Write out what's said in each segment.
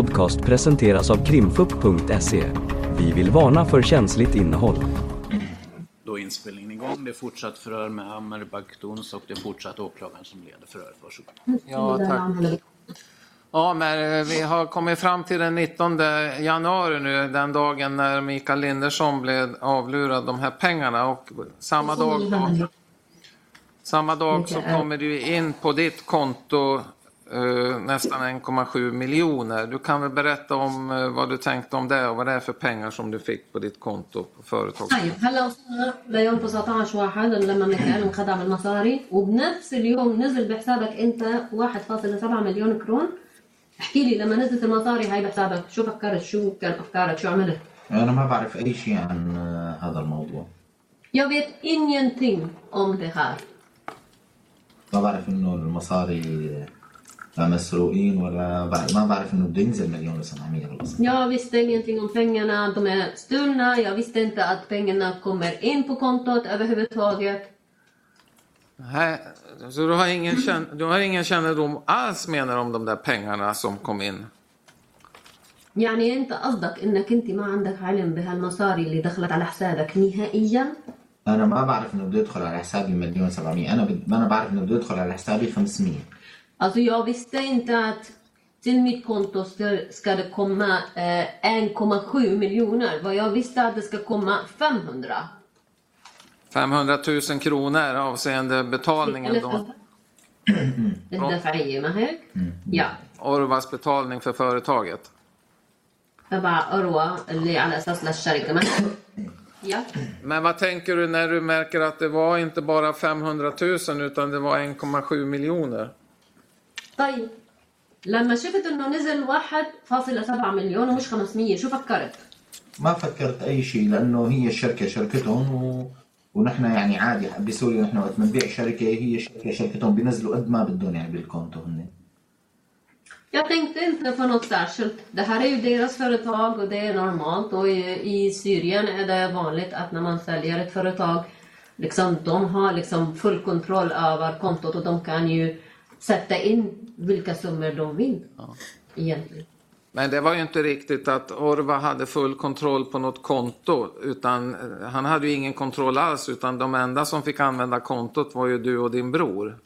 podcast presenteras av krimfupp.se. Vi vill varna för känsligt innehåll. Då är inspelningen igång. Det är fortsatt förhör med Amer Baktons och det är fortsatt åklagaren som leder förhöret. Varsågod. Ja, tack. Ja, men eh, vi har kommit fram till den 19 januari nu, den dagen när Mikael Lindersson blev avlurad de här pengarna och samma dag, samma dag så kommer det ju in på ditt konto nästan 1,7 miljoner. Du kan väl berätta om eh, vad du tänkte om det och vad det är för pengar som du fick på ditt konto på företaget? طيب هلا وصلنا ليوم 19 واحد لما ميكائيل انخدع بالمصاري وبنفس اليوم نزل بحسابك انت 1.7 مليون كرون احكي لي لما نزلت المصاري هاي بحسابك شو فكرت شو كان افكارك شو عملت أنا ما بعرف أي شيء عن آه، هذا الموضوع Jag vet ingenting om det här. ما بعرف إنه المصاري آه، مسروقين ولا بعرف ما بعرف إنه بده ينزل مليون وسبعمية بالأصل Jag visste ingenting om pengarna, de är stulna. Jag visste inte att pengarna kommer in på kontot överhuvudtaget. Nej, så du har, ingen känn, du har ingen kännedom alls menar om de där pengarna som kom in? يعني إنت قصدك إنك إنت ما عندك علم بهالمصاري اللي دخلت على حسابك نهائيا؟ أنا ما بعرف إنه بده يدخل على حسابي مليون سبعمية أنا بد... أنا بعرف إنه بده يدخل على حسابي 500 Alltså jag visste inte att till mitt konto ska, ska det komma eh, 1,7 miljoner. Vad jag visste att det ska komma 500. 500 000 kronor avseende betalningen då. الدفعية ما هيك؟ يا Orvas betalning för företaget. تبع أروى اللي على أساس للشركة ما هيك؟ يا Men vad tänker du när du märker att det var inte bara 500 000 utan det var 1,7 miljoner? طيب لما شفت انه نزل 1.7 مليون ومش 500 شو فكرت؟ ما فكرت أي شيء لأنه هي الشركة شركتهم و... ونحن يعني عادي بسوريا نحن وقت بنبيع شركة هي شركة شركتهم بينزلوا قد ما بدهم يعني بالكونتو هن Jag tänkte inte på något särskilt. Det här är ju deras företag och det är normalt. Och i Syrien är det vanligt att när man säljer ett företag, liksom, de har liksom full kontroll över kontot och de kan ju sätta in vilka summor de vill. Egentligen. Men det var ju inte riktigt att Orva hade full kontroll på något konto utan eh, han hade ju ingen kontroll alls utan de enda som fick använda kontot var ju du och din bror.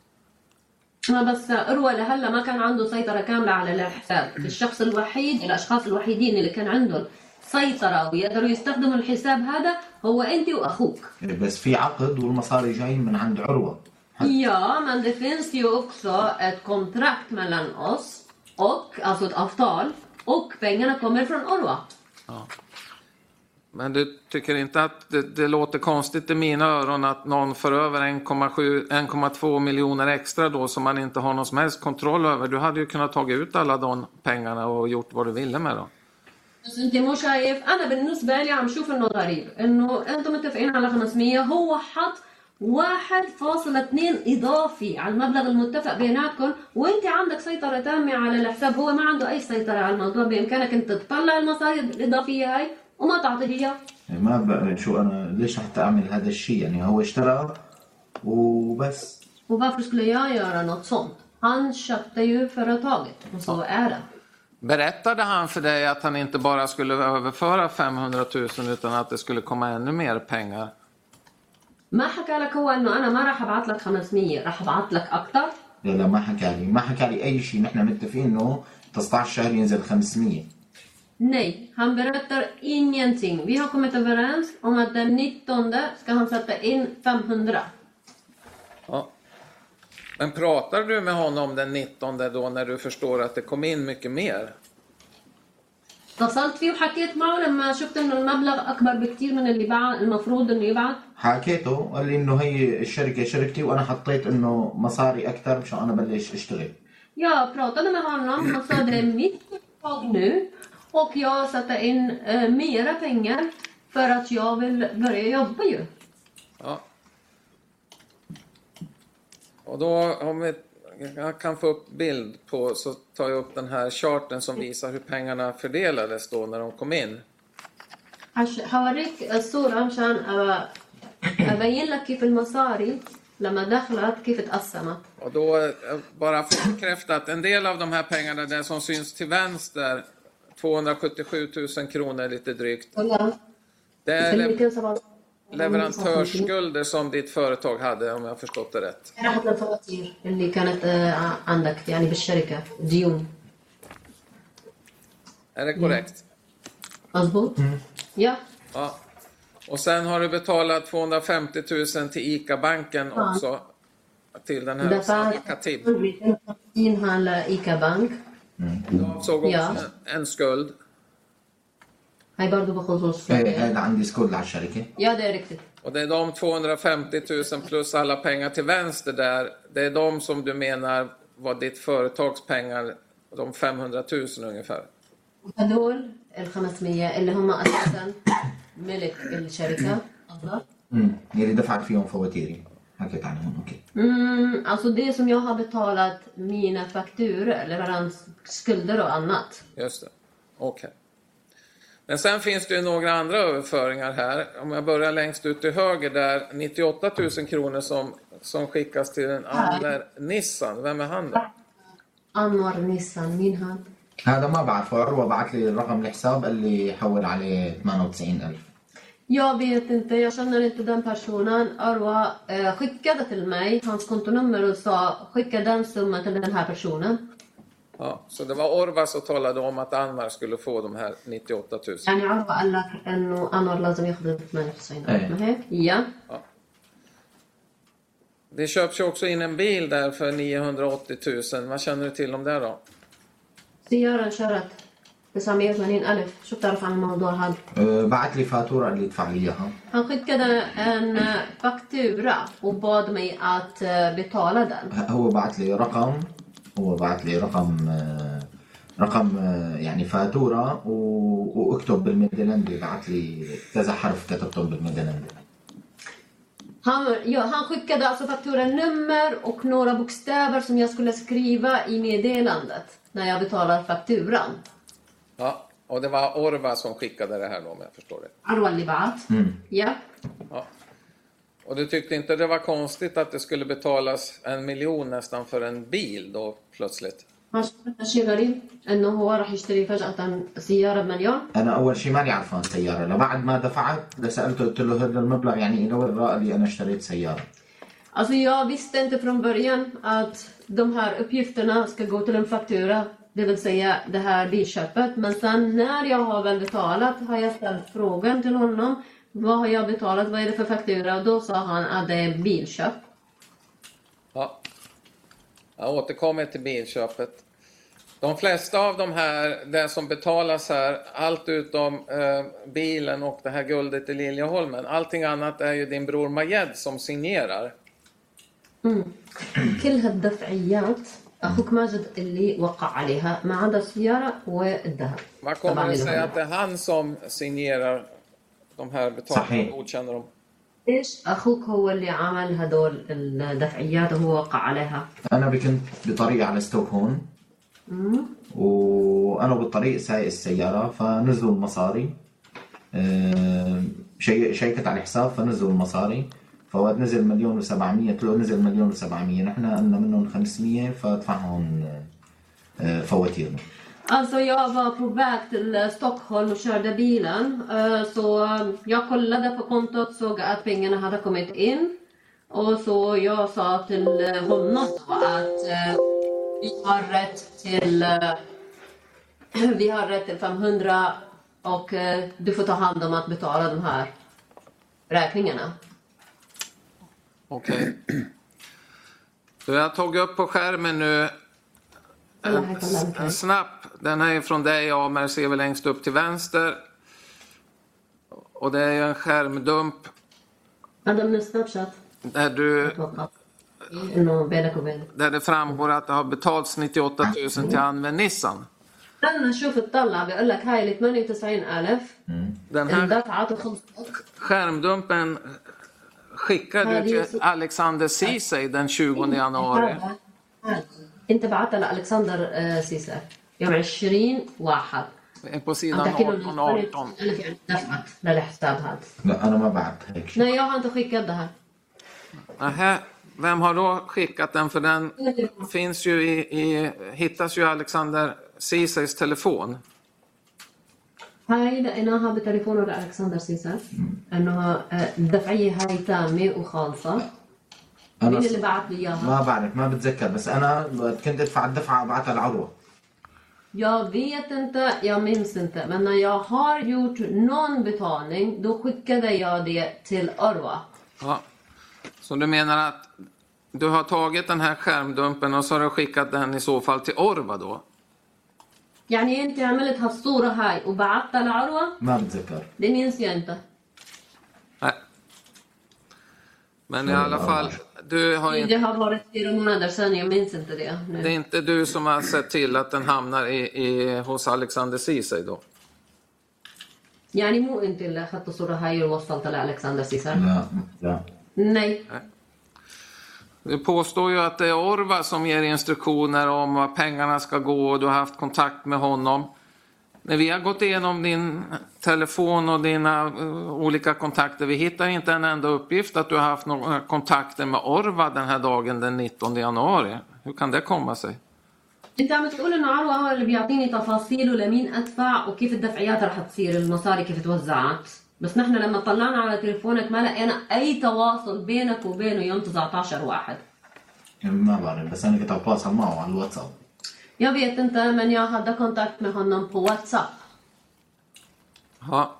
ما بس أروى لهلا ما كان عنده سيطرة كاملة على الحساب الشخص الوحيد الأشخاص الوحيدين اللي كان عندهم سيطرة ويقدروا يستخدموا الحساب هذا هو أنت وأخوك بس في عقد والمصاري جاي من عند عروة Ja, men det finns ju också ett kontrakt mellan oss och, alltså ett avtal och pengarna kommer från Orwa. Men du tycker inte att det, det låter konstigt i mina öron att någon för över 1,7 1,2 miljoner extra då som man inte har någon som helst kontroll över? Du hade ju kunnat ta ut alla de pengarna och gjort vad du ville med dem. بس انت مو شايف انا بالنسبه لي عم شوف انه غريب انه انتم متفقين على 500 هو حط 1.2 اضافي على المبلغ المتفق بيناتكم وانت عندك سيطره تامه على الحساب هو ما عنده اي سيطره على الموضوع بامكانك انت تطلع المصاري الاضافيه هاي وما تعطيه اياه يعني ما ب... شو أنا ليش حتى أعمل هذا الشيء يعني هو اشترى وبس Och varför skulle jag göra något sånt? Han köpte ju företaget och så är det. Berättade han för dig att han inte bara skulle överföra 500 000 utan att det skulle komma ännu mer pengar? ما حكى لك هو انه انا ما راح ابعث لك 500 راح ابعث لك اكثر لا لا ما حكى لي ما حكى لي أي شيء نحن متفقين إنه 19 شهر ينزل 500 Nej, han berättar ingenting. Vi har kommit överens om att den 19 ska han sätta in 500. Ja. Men pratar du med honom den 19 då när du förstår att det kom in mycket mer? اتصلت فيه وحكيت معه لما شفت انه المبلغ اكبر بكثير من اللي بعد المفروض انه يبعث حكيته قال لي انه هي الشركه شركتي وانا حطيت انه مصاري اكثر مشان انا بلش اشتغل Jag pratade med honom och sa det är mitt företag nu och jag sätter in eh, mera pengar för att jag vill börja jobba ju. Ja. Och då om vi jag kan få upp bild på så tar jag upp den här charten som visar hur pengarna fördelades då när de kom in. عش- هوريك الصورة مشان أ- أبين لك كيف المصاري لما دخلت كيف تقسمت. Och då eh, bara för att bekräfta att en del av de här pengarna, det som syns till vänster, 277 000 kronor lite drygt. طلع Det är le- 217 leverantörsskulder som ditt företag hade om jag har förstått det rätt. راحت للفواتير اللي كانت آه، عندك يعني بالشركة ديون Är det korrekt? مظبوط؟ Ja. Ja. Och sen har du betalat 250 000 till ICA-banken också. Till den här دفعت Osama Khatib. 250 لإيكا بنك Du avsåg också Ja. en, en skuld. هاي برضو بخصوص ايه هذا عندي سكود على الشركه Ja, det är riktigt. Och det är de 250 000 plus alla pengar till vänster där. Det är de som du menar var ditt företags pengar. De 500 000 ungefär. هدول ال 500 اللي هم اساسا ملك الشركه الله امم يلي دفعت فيهم فواتيري حكيت عنهم اوكي Mm, alltså det som jag har betalat mina fakturor, leveransskulder och annat. Just det. Okej. Men sen finns det ju några andra överföringar här. Om jag börjar längst ut till höger där. 98 000 kronor som, som skickas till en Anler Nissan. Vem är han då? انور نيسان مين هاد؟ هذا ما بعرفه عروة بعت لي رقم الحساب قال لي حول عليه 98000 Jag vet inte, jag känner inte den personen. Arwa eh, skickade till mig hans kontonummer och sa skicka den summan till den här personen. Ja, så det var Orva som talade om att Anmar skulle få de här 98 000. يعني عروة قال لك انه انور لازم ياخذ ال 98 إيه. ما هيك؟ Ja. Det köps ju också in en bil där för 980 000. Vad känner du till om det då? سيارة انشرت 980 ألف شو بتعرف عن الموضوع هذا؟ أه، بعت لي فاتورة قال لي ادفع لي اياها Han skickade en eh, faktura och bad mig att eh, betala den. هو بعت لي رقم هو بعت لي رقم أه، رقم أه، يعني فاتورة و- واكتب بالميدلاندي بعت لي كذا حرف كتبتهم بالميدلاندي Han, ja, han skickade alltså fakturanummer och några bokstäver som jag skulle skriva i meddelandet när jag betalar fakturan. Ja, och det var Orva som skickade det här då om jag förstår det. عروة اللي بعت. Ja. Ja. Och du tyckte inte det var konstigt att det skulle betalas en miljon nästan för en bil då plötsligt? ما شفت شيء غريب انه هو راح يشتري فجأة سيارة بمليون انا اول شيء ماني عرفان سيارة لبعد ما دفعت لسألته قلت له هذا المبلغ يعني الى وين قال لي انا اشتريت سيارة Alltså jag visste inte från början att de här uppgifterna ska gå till en faktura, det vill säga det här bilköpet. Men sen när jag har väl betalat har jag ställt frågan till honom. Vad har jag betalat? Vad är det för faktura? Och då sa han att det är bilköp. Ja. Jag återkommer till bilköpet. De flesta av de här, det som betalas här, allt utom eh, bilen och det här guldet i Liljeholmen. Allting annat är ju din bror Majed som signerar. كل هالدفعيات اخوك ماجد اللي وقع عليها ما عدا السيارة والذهب. Vad kommer طبعاً det sig للهم. att det är han som signerar de här och godkänner dem? ليش أخوك هو اللي عمل هدول الدفعيات وهو وقع عليها؟ أنا كنت بطريق على ستوكهولم. وأنا بالطريق سايق السيارة فنزلوا المصاري. آه، شي شيكت على الحساب فنزلوا المصاري. فوقت نزل مليون و700 قلت له نزل مليون و700 نحن قلنا منهم 500 فادفعهم آه، فواتيرنا. Alltså jag var på väg till eh, Stockholm och körde bilen. Eh, så jag kollade på kontot, såg att pengarna hade kommit in. Och så jag sa till eh, honom att vi har rätt till vi har rätt till 500 och du får ta hand om att betala de här räkningarna. Okej. Så jag har tagit upp på skärmen nu en, här kan den en snapp. Den här är från dig Amer, ser vi längst upp till vänster. Och det är ju en skärmdump هذا من السناب شات där, du, اتوقع انه بينك وبين där det framgår att det har betalats 98 000 till Anven Nissan. استنى شوف اطلع بيقول لك هاي ال 98000 Den här اندفعت وخلصت skärmdumpen skickade Ja, du det är till så- Alexander Ceesay den 20 januari. هذا- هذا. انت بعتها لالكسندر آه، سيسار يوم 20 واحد På sidan عم تحكي له 18 إنه 18. ألف يعني دفعت للحساب هذا لا انا ما بعت هيك شيء Nej, jag har inte skickat det här. Nähä, vem har då skickat den? För den finns ju i, i hittas ju i Alexander Ceesays telefon. هاي لقيناها بتليفونه لألكسندر سيسر انه آه، الدفعية هاي تامة وخالصة انا مين اللي بعت لي اياها؟ ما بعرف ما بتذكر بس انا كنت ادفع الدفعه ابعتها لعروه Jag vet inte, jag minns inte, men när jag har gjort någon betalning då skickade jag det till Orwa. Ja. Så du menar att du har tagit den här skärmdumpen och så har du skickat den i så fall till Orva då? يعني انت عملت هالصورة هاي وبعتها لعروة؟ ما بتذكر Det minns jag inte. Nej. Men i alla fall, du har Det inte, har varit fyra månader sedan, jag minns inte det det är nu. inte du som har sett till att den hamnar i, i, hos Alexander Ceesay då? يعني مو انت اللي اخذت الصورة هاي ووصلتها لألكسندر سيسر؟ لا لا Nej. Du påstår ju att det är Orva som ger instruktioner om var pengarna ska gå och du har haft kontakt med honom. När vi har gått igenom din telefon och dina eh, olika kontakter, vi hittar inte en enda uppgift att du har haft några kontakter med Orva den här dagen den 19 januari. Hur kan det komma sig? انت عم تقول انه عروة هو اللي بيعطيني تفاصيله لمين ادفع وكيف الدفعيات رح تصير المصاري كيف توزعت بس نحن لما طلعنا على تليفونك ما لقينا اي تواصل بينك وبينه يوم 19 واحد ما بعرف بس انا كنت اتواصل معه على الواتساب jag vet inte, men jag hade kontakt med honom på WhatsApp. Ja.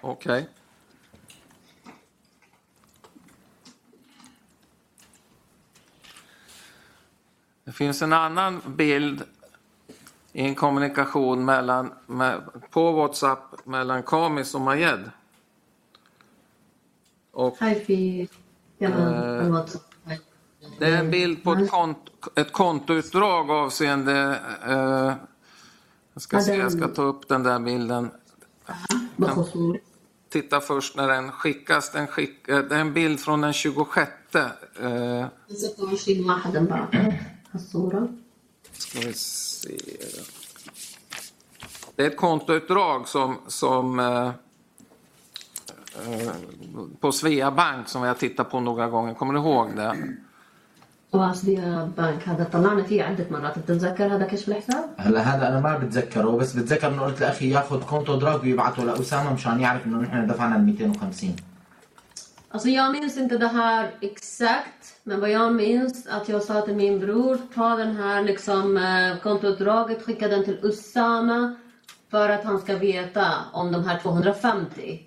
Okej. Okay. Det finns en annan bild i en kommunikation mellan, med, på Whatsapp mellan Kamis och Majed. Och, Hi, eh, det är en bild på ett, kont ett kontoutdrag avseende... Eh, jag ska se, jag ska ta upp den där bilden. Den, titta först när den skickas. Den skick, eh, det är en bild från den 26. Eh, ska vi se. Det är ett kontoutdrag som, som eh, eh på Svea Bank som vi har tittat på några gånger. Kommer du ihåg det? واسبيا بنك هذا طلعنا فيه عدة مرات بتتذكر هذا كشف الحساب؟ هلا هذا انا ما بتذكره بس بتذكر انه قلت لاخي ياخذ كونتو دراج ويبعته لاسامه مشان يعرف انه نحن دفعنا ال 250 Alltså jag minns inte det här exakt, men vad jag minns att jag sa till min bror, ta den här liksom eh, kontoutdraget, skicka den till Usama för att han ska veta om de här 250.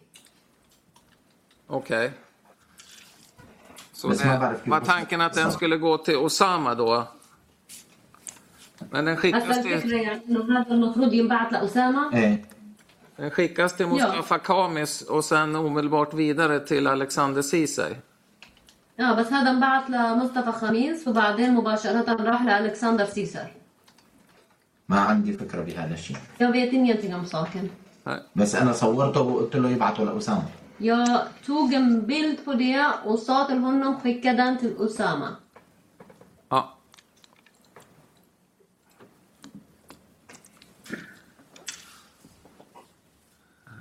Okej. Så Men som man bara det skulle- var tanken att den skulle gå till Osama då? Men den هسا skickas till, الفكرة يعني انه هذا المفروض ينبعث لأسامة ايه den skickas till Mustafa Kamis och sen omedelbart vidare till Alexander Ceesay. اه بس هذا انبعث لمصطفى خميس وبعدين مباشرة راح لألكسندر سيسر ما عندي فكره بهذا الشيء Jag vet ingenting om saken. Nej. بس انا صورته وقلت له يبعته لاسامه jag tog en bild på det och sa till honom skicka den till Usama. Ja.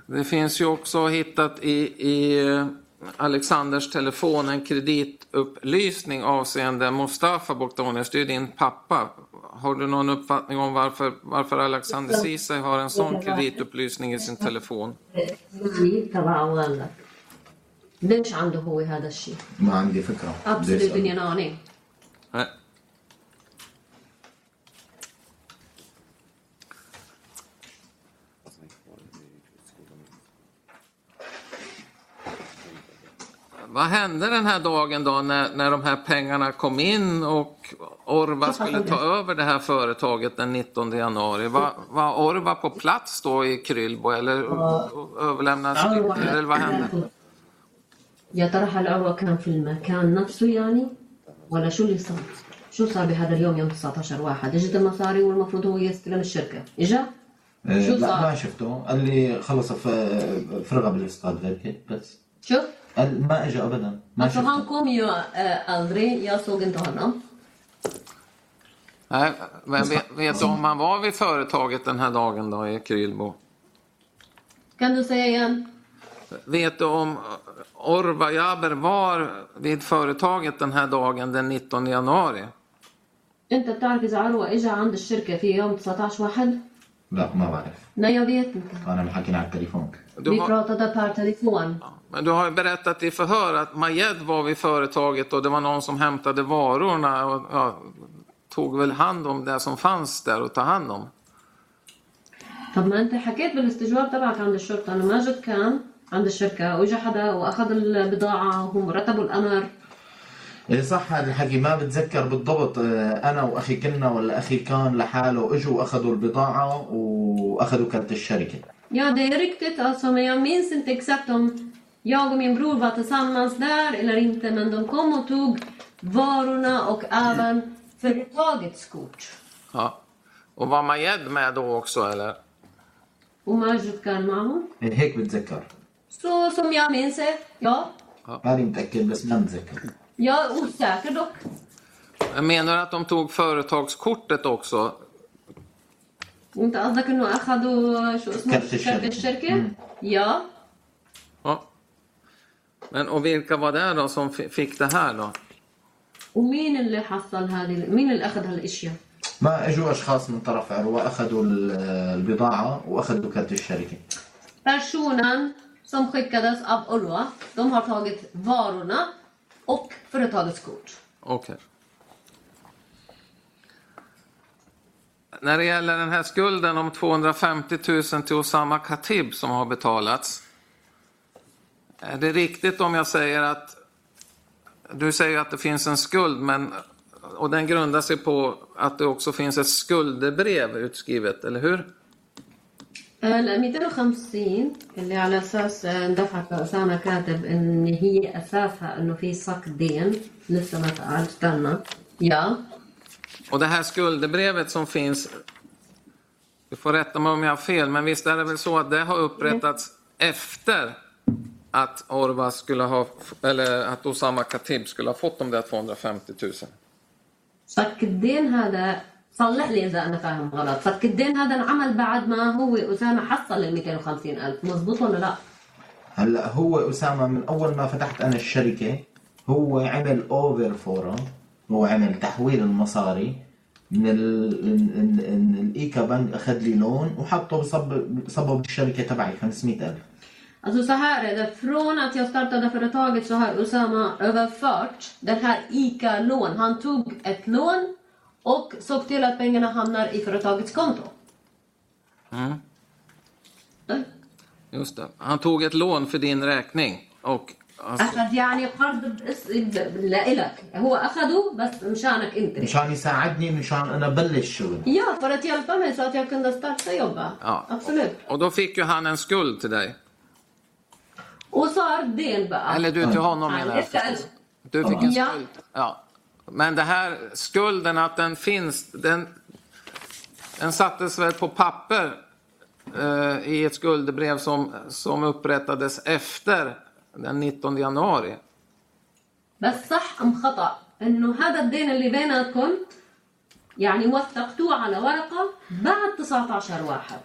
Det finns ju också hittat i, i eh, Alexanders telefon en kredit kreditupplysning avseende Mustafa Bogdanovic. Det är ju din pappa. Har du någon uppfattning om varför, varför Alexander Ceesay har en sån kreditupplysning i sin telefon? يعني تبعه ولا ليش عنده هو هذا الشيء؟ ما عندي فكره بدي Absolut أسأله. ingen aning. Vad hände den här dagen då när, när de här pengarna kom in och Orva skulle ta över det här företaget den 19 januari? Var, var Orva på plats då i Krylbo eller överlämnades eller vad hände? يا ترى هل عروة كان في المكان نفسه يعني؟ ولا شو اللي صار؟ شو صار بهذا اليوم يوم 19 واحد؟ اجت المصاري والمفروض هو يستلم الشركة، اجا؟ إيه، شو لا صار؟ ما شفته قال لي خلص ف- فرغه بالاستاد هيك بس شوف قال ما اجى ابدا ما Alltså han شفته kom ju äh, aldrig, jag såg inte honom. Nej, men vet, vet du om han var vid företaget den här dagen då i Krylbo? Kan du säga igen? Vet du om Orva Jaber var vid företaget den här dagen den 19 januari? انت بتعرف اذا عروة اجا عند الشركة في يوم 19 واحد؟ لا ما بعرف Nej, jag vet inte. انا حكينا على التليفون Du Vi har, pratade per telefon. men du har berättat i förhör att Majed var vid företaget och det var någon som hämtade varorna och ja, tog väl hand om det som fanns där och ta hand om. طب ما انت حكيت بالاستجواب تبعك عند الشرطة انه ماجد كان عند الشركة واجى حدا وأخذ البضاعة وهم رتبوا الأمر إيه صح هذا الحكي ما بتذكر بالضبط آه، أنا وأخي كنا ولا أخي كان لحاله إجوا واخذوا البضاعة وأخذوا كرت الشركة Ja, det är riktigt alltså, men jag minns inte exakt om jag och min bror var tillsammans där eller inte, men de kom och tog varorna och även företagets kort. Ja. Och var Majed med då också eller? وماجد كان معهم. إيه هيك بتذكر Så som jag minns det, ja. ماني متاكد بس ما متذكر Jag är osäker dock. Jag menar att de tog företagskortet också. انت قصدك انه اخذوا شو اسمه كرت الشركة. كرت الشركة؟ Ja. Ja. Men, och vilka var det då som fi- fick det här då? ومين اللي حصل هذه مين اللي أخذ هالأشياء؟ ما إجوا أشخاص من طرف عروه أخذوا ال- البضاعة وأخذوا كرت الشركة Personen som skickades av Ulva, de har tagit varorna och företagets kort. Okej. När det gäller den här skulden om 250 000 till Osama Khatib som har betalats. Är det riktigt om jag säger att du säger att det finns en skuld men och den grundar sig på att det också finns ett skuldebrev utskrivet, eller hur? ال 250 اللي على اساس اندفعت لأسامة كاتب ان هي اساسها انه في صك دين لسه ما اتقال استنى يا Och det här skuldebrevet som finns, du får rätta mig om jag har fel, men visst är det väl så att det har upprättats efter att Orva skulle ha, eller att Osama Khatib skulle ha fått de där 250 000? صك الدين هذا صلح لي اذا انا فاهم غلط صك الدين هذا انعمل بعد ما هو اسامه حصل ال 250 الف مزبوط ولا لا هلا هو اسامه من اول ما فتحت انا الشركه هو عمل اوفر فورا هو عمل تحويل المصاري من ال ال- ال- الايكا بنك اخذ لي لون وحطه بصب صبه بالشركه تبعي 500000 Alltså så här är det, från att jag startade företaget så har Usama överfört den här ICA-lån. Han tog ett lån och såg till att pengarna hamnar i företagets konto. Mm. طيب. Just det. Han tog ett lån för din räkning. Och, alltså, أخذ يعني قرض بس- لإلك هو أخده بس مشانك أنت مشان يساعدني مشان انا بلش شغل Ja, för att hjälpa mig så att jag kunde starta jobba. Ja. Absolut. och då fick ju han en skuld till dig. Och صار دين بقى. Eller du till honom Han menar jag. يسأل. förstås. Du fick en Ja. skuld. Ja. Men det här skulden att den finns, den, den sattes väl på papper eh, i ett skuldebrev som, som upprättades efter den 19 januari. بس صح أم خطأ؟ إنه هذا الدين اللي بيناتكم يعني وثقتوه على ورقة بعد 19 واحد.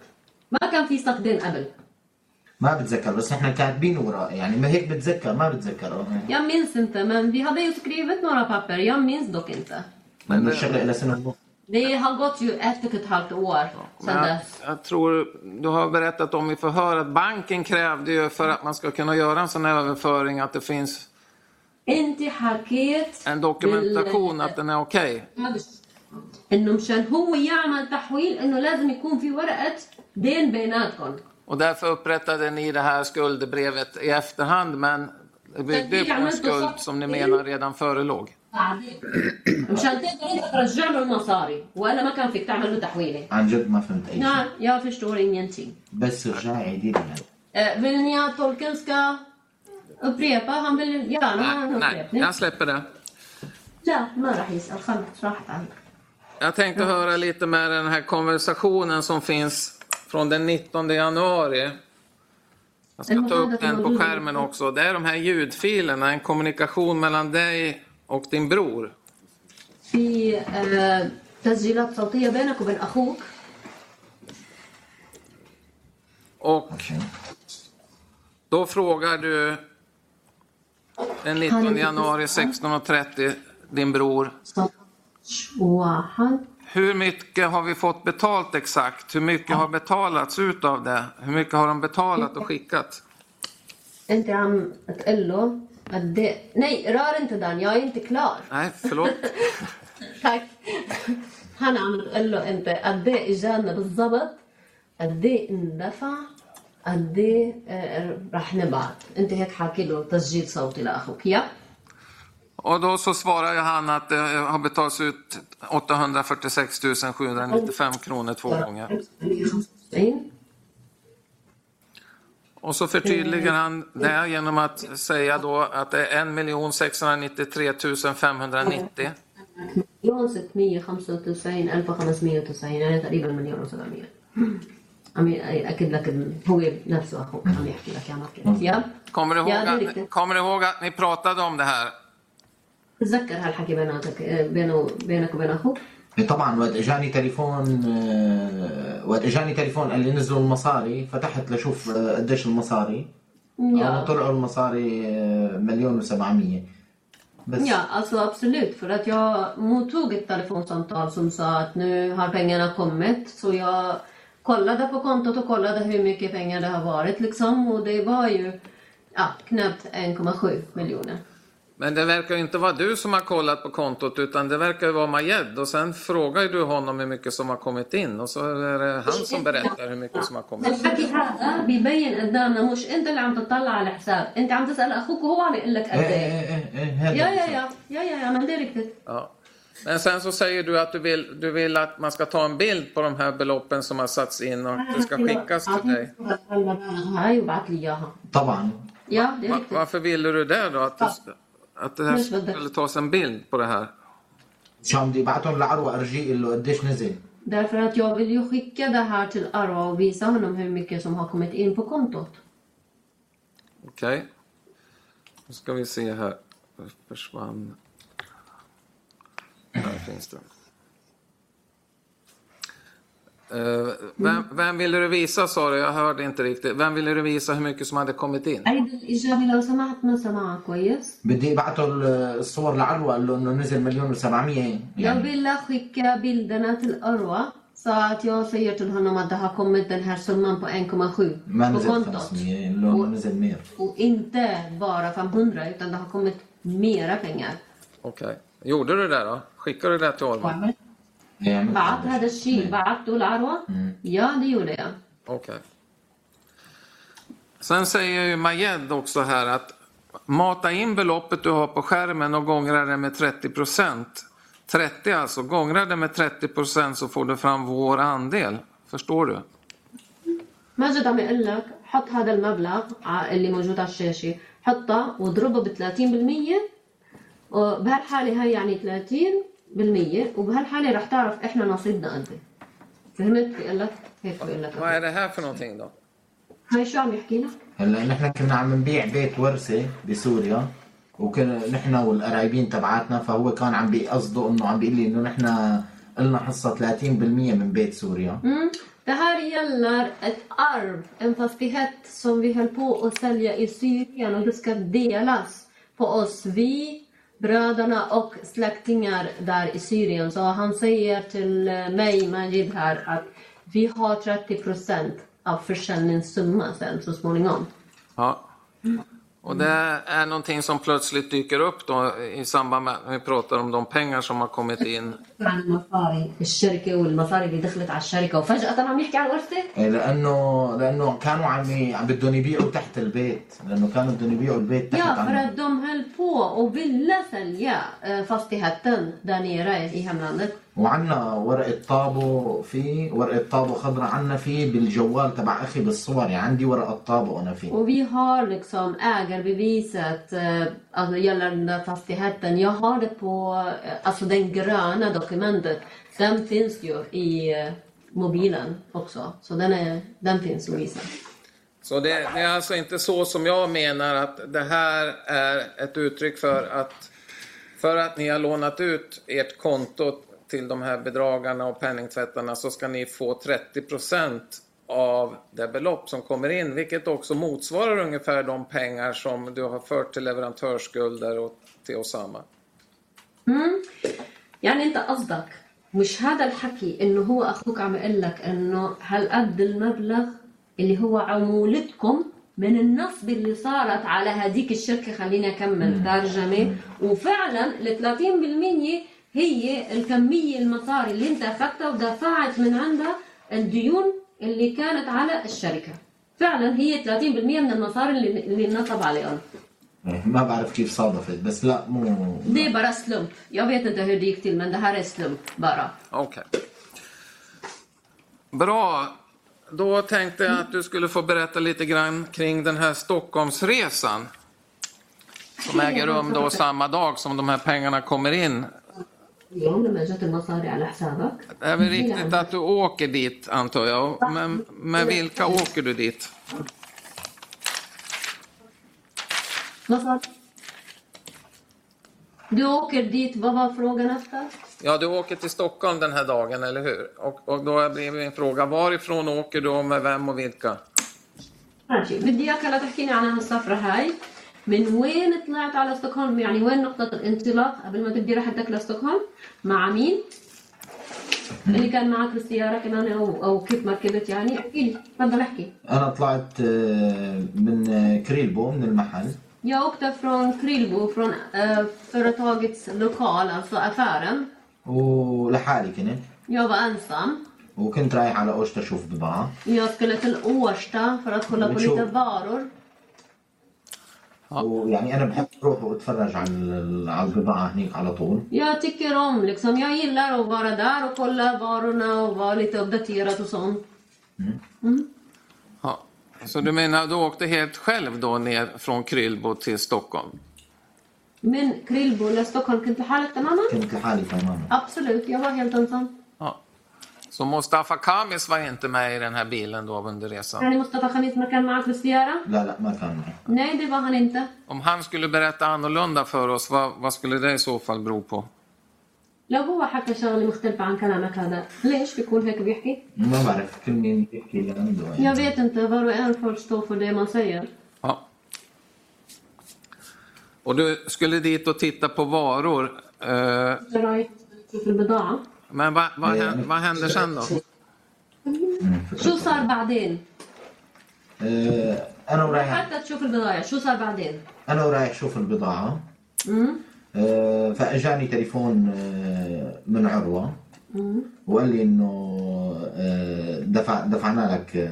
ما كان في صك دين قبل. ما بتذكر بس إحنا كاتبين وراء يعني ما هيك بتذكر ما بتذكر. Jag minns inte men vi hade ju skrivit några papper, jag minns dock inte. لأنه الشغلة لها سنة ونص. Det har gått ju ett och ett halvt år sedan Men jag, dess. jag tror du har berättat om i förhör att banken krävde ju för att man ska kunna göra en sån här överföring att det finns انت حكيت en dokumentation بال- att den är okej. انه مشان هو يعمل تحويل انه لازم يكون في ورقه دين بيناتكم Och därför upprättade ni det här skuldebrevet i efterhand men det byggde ju på en skuld som ni menar redan förelåg. بعدين مشان تقدر انت ترجع له المصاري والا ما كان فيك تعمل له تحويله عن جد ما فهمت اي شيء Nej, jag förstår ingenting. بس رجعي عيدي لي يعني. Eh, vill ni att tolken ska upprepa? Han vill gärna ha en Nej, nej, upprepning. jag släpper det. لا ما راح يسأل خلص راحت عليك. Jag tänkte höra lite med den här konversationen som finns från den 19 januari. Jag ska ta upp den på skärmen också. Det är de här ljudfilerna, en kommunikation mellan dig och din bror. في آه، تسجيلات صوتية بينك وبين أخوك Och då frågar du den 19 januari 16.30 din bror. 19 واحد hur mycket har vi fått betalt exakt? Hur mycket har betalats ut av det? Hur mycket har de betalat och skickat? انت عم تقول له قد إيه- Nej, rör inte den, jag är inte klar. Nej, förlåt. tack. Han عم تقول له انت قد ايه اجانا بالضبط قد ايه اندفع قد ايه آه، رح نبعت انت هيك حاكي له تسجيل صوتي لاخوك يا Och då så svarar ju han att det har betalats ut 846 795 kronor två gånger. 95 Och så förtydligar han det genom att säga då att det är 1 693 590. مليون 695 1590 يعني تقريبا مليون و700 عم ياكد لك إن هو نفسه اخوك عم يحكي لك يا ماركت يا Kommer du, ihåg Ja, det är riktigt. att, kommer du ihåg att ni pratade om det här? تتذكر هالحكي بيناتك بينه بينك وبين اخوك اي طبعا وقت إجاني تليفون آه، وقت إجاني تليفون قال لي نزلوا المصاري فتحت لشوف آه، قديش المصاري. يا. yeah. طلعوا المصاري مليون و700 بس يا أصلا ابسولوت فور يا مو توق التليفون سانتال سم سات نو هار بينغنا كوميت. سو يا كولادا بو كونتو تو كولادا هي ميكي بينغنا ده هار لكسام و دي باي يو 1,7 miljoner. Men det verkar ju inte vara du som har kollat på kontot utan det verkar ju vara Majed och sen frågar ju du honom hur mycket som har kommit in och så är det han som berättar hur mycket som har kommit in. الحكي هذا بيبين قدامنا مش انت اللي عم تطلع على الحساب انت عم تسال اخوك وهو عم يقول لك قد ايه ايه ايه ايه ايه هذا يا يا بالضبط. يا يا يا يا men det är riktigt. Ja. Men sen så säger du att du vill, du vill att man ska ta en bild på de här beloppen som har satts in och att det ska skickas till dig. هاي وبعت لي اياها طبعا يا det är Va, riktigt. varför ville du det då? Att det, att det här skulle tas en bild på det här. Därför att jag vill ju skicka det här till Arwa och visa honom hur mycket som har kommit in på kontot. Okej. Okay. Nu ska vi se här. Det Försvann. Här finns det. Eh, vem, vem ville du visa sa du? Jag hörde inte riktigt. Vem ville du visa hur mycket som hade kommit in? عيد الإجابة لو سمحت ما سمعها كويس. بدي ابعته ال- الصور لعروه قال له انه نزل مليون و700 Jag يعني ville skicka bilderna till Arwa så att jag säger till honom att det har kommit den här summan på 1,7 ما på نزل kontot. 500 قال له انه نزل مير Och inte bara 500 utan det har kommit mera pengar. Okej. Gjorde du det då? Skickade du det till Orvar? إيه، عملت بعت هذا هذا الشيء بعته لعروة؟ Ja, det gjorde jag. Okej. Sen säger ju Majed också här att mata in beloppet du har på skärmen och gångra det med 30 procent. 30 alltså, gångra det med 30 procent så får du fram vår andel. Förstår du? ماجد عم يقول لك حط هذا المبلغ ع- اللي موجود على الشاشه حطه واضربه ب 30% وبهالحاله هاي يعني 30% وبهالحالة رح تعرف إحنا نصيبنا قد إيه فهمت بيقول لك هيك بيقول لك för någonting då? هاي شو عم يحكي لك هلا نحن كنا عم نبيع بيت ورثة بسوريا وكنا نحن والقرايبين تبعاتنا فهو كان عم بيقصده إنه عم بيقول لي إنه نحن قلنا حصة 30% من بيت سوريا Mm. Det här gäller ett arv, en fastighet som vi höll på att sälja i Syrien och det ska delas på oss, vi, bröderna och släktingar där i Syrien. Så han säger till eh, mig, Majid här, att vi har 30 procent av försäljningssumma sen så småningom. Ja. Och det är någonting som plötsligt dyker upp då i samband med att vi pratar om de pengar som har kommit in. عن المصاري الشركة والمصاري اللي دخلت على الشركة وفجأة عم يحكي عن ورثة إيه، لانه لانه كانوا عم ي- عم بدهم يبيعوا تحت البيت لانه كانوا بدهم يبيعوا البيت تحت Ja, för عنا att de höll på och ville sälja eh, fastigheten där nere i hemlandet. وعنا ورقة طابو في ورقة طابو خضراء عنا في بالجوال تبع أخي بالصور يعني عندي ورقة طابو أنا فيه Och vi har liksom ägarbeviset eh, alltså gällande fastigheten. Jag har det på, eh, alltså den gröna dokumentet. Den finns ju i eh, mobilen också. Så den, är, den finns att visa. Så det, det är alltså inte så som jag menar att det här är ett uttryck för att för att ni har lånat ut ert konto till de här bedragarna och penningtvättarna så ska ni få 30 av det belopp som kommer in, vilket också motsvarar ungefär de pengar som du har fört till leverantörsskulder och till Osama. Mm. يعني انت قصدك مش هذا الحكي انه هو اخوك عم يقول لك انه هالقد المبلغ اللي هو عمولتكم من النصب اللي صارت على هذيك الشركه خليني اكمل ترجمه وفعلا ال 30% هي الكميه المصاري اللي انت اخذتها ودفعت من عندها الديون اللي كانت على الشركه فعلا هي 30% من المصاري اللي اللي نصب عليهم إيه، ما بعرف كيف صادفت بس لا مو Det är bara slump. Jag vet inte hur det gick till, men det här är slump bara. Okej. Bra. Då tänkte jag att du skulle få berätta lite grann kring den här Stockholmsresan. Som äger rum då samma dag som de här pengarna kommer in. اليوم لما جت المصاري على حسابك Det är väl riktigt att du åker dit antar jag. Men med vilka åker du dit? مصاري Du åker dit, vad var frågan efter? Ja, du åker till Stockholm den här dagen, eller hur? Och, och då blir min fråga, varifrån åker du och med vem och vilka? ماشي بدي اياك هلا تحكيني عن هالسفرة هاي من وين طلعت على ستوكهولم يعني وين نقطة الانطلاق قبل ما تبدي رحلتك لستوكهولم مع مين؟ اللي كان معك بالسيارة كمان أو أو كيف ما ركبت يعني احكي لي تفضل احكي أنا طلعت آه، من آه، كريلبو من المحل Jag åkte från Krylbo, från eh, företagets lokal, alltså affären. ولحالي كنت Jag var ensam. وكنت رايح على أوشتا أشوف بضاعه Jag skulle till Årsta för att kolla på Men så- lite varor. ويعني انا بحب اروح واتفرج على ال- على البضاعه هنيك على طول Jag tycker om, liksom, jag gillar att vara där och kolla varorna och vara lite uppdaterad och sånt. Ja. Så du menar, du åkte helt själv då ner från Krylbo till Stockholm? من كريلبو لستوكهولم كنت لحالك تماما؟ كنت لحالي تماما Absolut, jag var helt ensam. Ja. Så Mustafa Kamis var inte med i den här bilen då under resan? يعني مصطفى خميس ما كان معك بالسيارة؟ لا لا ما كان معي Nej, det var han inte. Om han skulle berätta annorlunda för oss, vad, vad skulle det i så fall bero på? لو هو حكى شغلة مختلفة عن كلامك هذا، ليش بيكون هيك بيحكي؟ ما بعرف كل مين بيحكي اللي عنده Jag يعني vet inte, var och en får stå för det man säger. Ja. Och du skulle dit och titta på varor. Eh, رايح تشوف البضاعة. men vad, vad, hän- vad händer sen då? شو صار بعدين؟ أنا ورايح حتى تشوف البضايع، شو صار بعدين؟ أنا ورايح أشوف البضاعه امم فاجاني تليفون من عروه وقال لي انه دفع دفعنا لك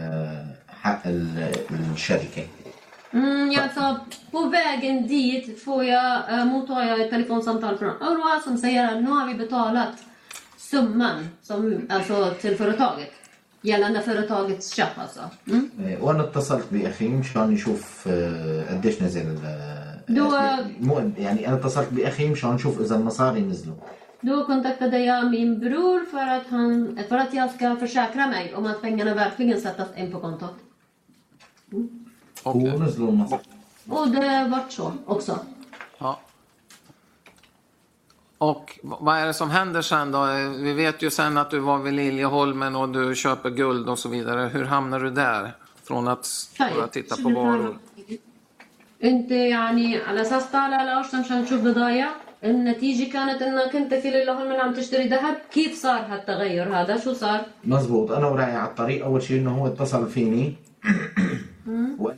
حق ال- الشركة Mm, ja, alltså, på vägen dit får jag, äh, mottar jag ett telefonsamtal från Aurora som säger att nu har vi betalat. summan som, alltså, till företaget. Gällande företagets köp alltså. Mm. آه، وانا اتصلت باخي مشان يشوف آه، قديش نزل آه، دو- مو يعني انا اتصلت باخي مشان نشوف اذا المصاري نزلوا Då kontaktade jag min bror för att, han, för att jag ska försäkra mig om att pengarna verkligen sättas in på kontot. Okej. ونزلوا المصاري Och det vart så också. Ja. Och vad är det som händer sen då? Vi vet ju sen att du var vid Liljeholmen och du köper guld och så vidare. Hur hamnar du där? Från att bara titta på varor. انت يعني على اساس طالع على ارسم عشان تشوف بضايع النتيجة كانت انك انت في ليلة من عم تشتري ذهب كيف صار هالتغير هذا شو صار مزبوط انا ورايح على الطريق اول شيء انه هو اتصل فيني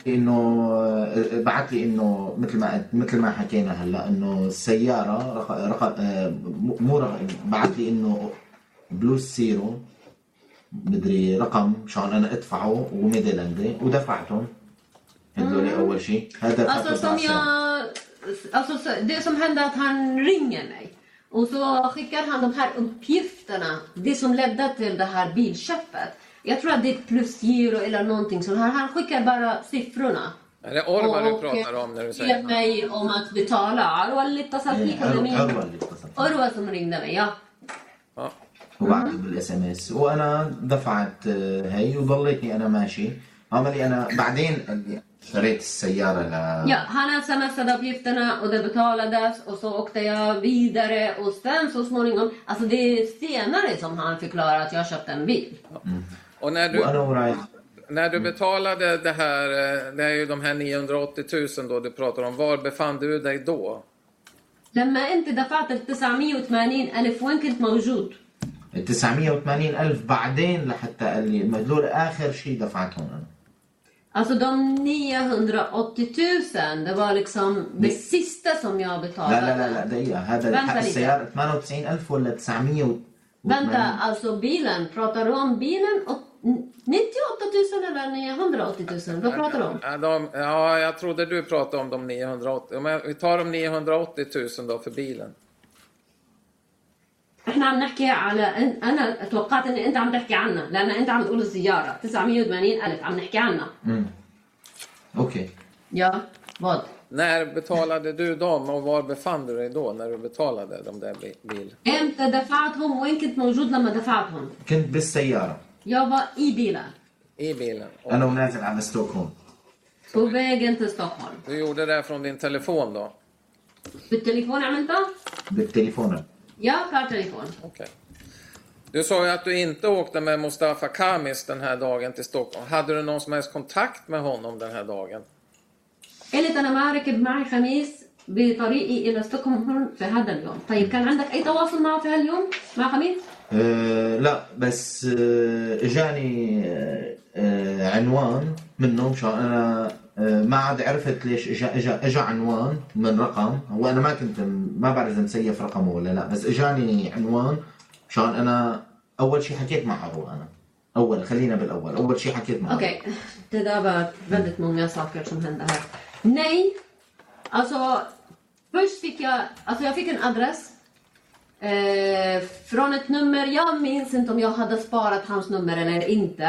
لي انه آه، بعت لي إنه مثل ما مثل ما حكينا هلأ إنه السيارة رق... رق... آه، مو- رق... بعت لي إنه بلوس سيرو مدري رقم مشان أنا ادفعه وميدلاندي ودفعتهم هذول أول شيء هذا Alltså فاتت som jag... Alltså så- det som hände att han ringer mig. Och så skickar han de här uppgifterna. Det som ledde till det här bilköpet. Jag tror att det är ett plusgiro eller någonting sånt här. Han skickar bara siffrorna. Är det Orvar du Och- pratar om när du ber säger mig om att betala. Arwa اللي اتصل إيه، فيك ولا عروة مين؟ عروة اللي اتصل Arwa som ringde mig, ja. ja. وبعت لي بالاس ام اس وانا دفعت آه، هي وضليتني انا ماشي عملي انا بعدين شريت السياره ل Ja, han smsade uppgifterna och det betalades och så åkte jag vidare och sen så småningom, alltså det är senare som han förklarar att jag köpte en bil. Och när du, وانا ورايح när du betalade det här, eh, det är ju de här 980 000 då du pratar om. Var befann du dig då? لما انت دفعت ال 980 الف وين كنت موجود؟ ال 980 ألف بعدين لحتى قال لي المدلول آخر شيء دفعتهم أنا Alltså de 980 000, det var liksom det sista som jag لا betalade. لا لا لا دقيقة هذا Vänta حق lite. السيارة 98 ألف ولا 900 و- Vänta, alltså bilen, pratar du om bilen? och- 98 000 eller 980 000? Vad pratar du om? Ja, de, ja, jag trodde du pratade om de 980. Men vi tar de 980 000 då för bilen. احنا عم نحكي على أن- انا توقعت ان انت عم تحكي عنها لان انت عم تقول السياره 980 الف عم نحكي عنها أوكي Ja, vad? När betalade du dem och var befann du dig då när du betalade de där bi- bil? امتى دفعتهم وين كنت موجود لما دفعتهم؟ كنت بالسيارة Jag var i bilen I bilen? Och أنا ونازل على ستوكهولم på vägen till Stockholm. du gjorde det från din telefon då? بالتليفون عملتها؟ بالتليفون Ja, per telefon. Okej. Du sa ju att du inte åkte med Mustafa Kamis den här dagen till Stockholm. Hade du någon som helst kontakt med honom den här dagen? قلت انا ما ركب معي خميس بطريقي الى ستوكهولم في هذا اليوم، طيب كان عندك اي تواصل معه في هاليوم؟ مع خميس؟ أه لا بس أه اجاني آه، عنوان منه مشان أنا ما عاد عرفت ليش اجا اجا إجا عنوان من رقم. هو أنا ما كنت ما بعرف إذا مسيف رقمه ولا لا بس إجاني عنوان مشان أنا أول شيء حكيت عرو أنا. أول خلينا بالأول. أول شيء حكيت معه. Okej, det där var väldigt många saker som hände här. Nej, alltså först fick jag, alltså jag fick eh, från ett nummer. Jag minns inte om jag hade sparat hans nummer eller inte.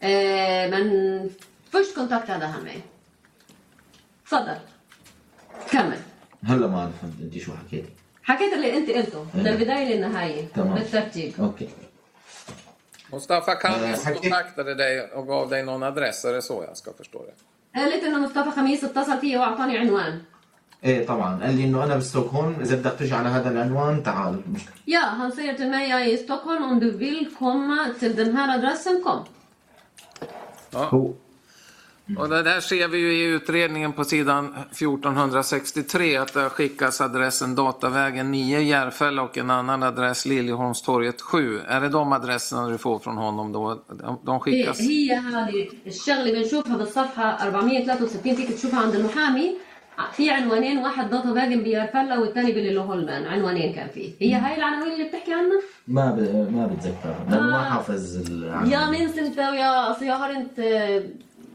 Eh, men först kontaktade han mig. تفضل كمل هلا ما عرفت انت شو حكيتي حكيت اللي انت قلته من البدايه للنهايه تمام. بالترتيب اوكي Mustafa Kamis Eh, Hakim- kontaktade dig och gav dig någon adress, är det så jag ska förstå det? قالت انه مصطفى خميس اتصل فيي واعطاني عنوان ايه طبعا قال لي انه انا بستوكهولم اذا بدك تجي على هذا العنوان تعال Ja, han säger till mig, jag är i Stockholm, om du vill komma till den här adressen, kom. هو Och det där ser vi ju i utredningen på sidan 1463 att det har skickats adressen Datavägen 9 Järfälla och en annan adress Liljeholmstorget 7. Är det de adresserna du får från honom då? De, de هي skickas? هي هذه الشغله بنشوفها بالصفحه 463 فيك تشوفها عند المحامي في عنوانين واحد ضغط باجن بيرفلا والثاني بليلوهولمان عنوانين كان فيه. هي هاي العناوين اللي بتحكي عنها؟ ما ب... ما بتذكر لأنه ما آه. حافظ العنوان. jag minns inte och jag, alltså jag har inte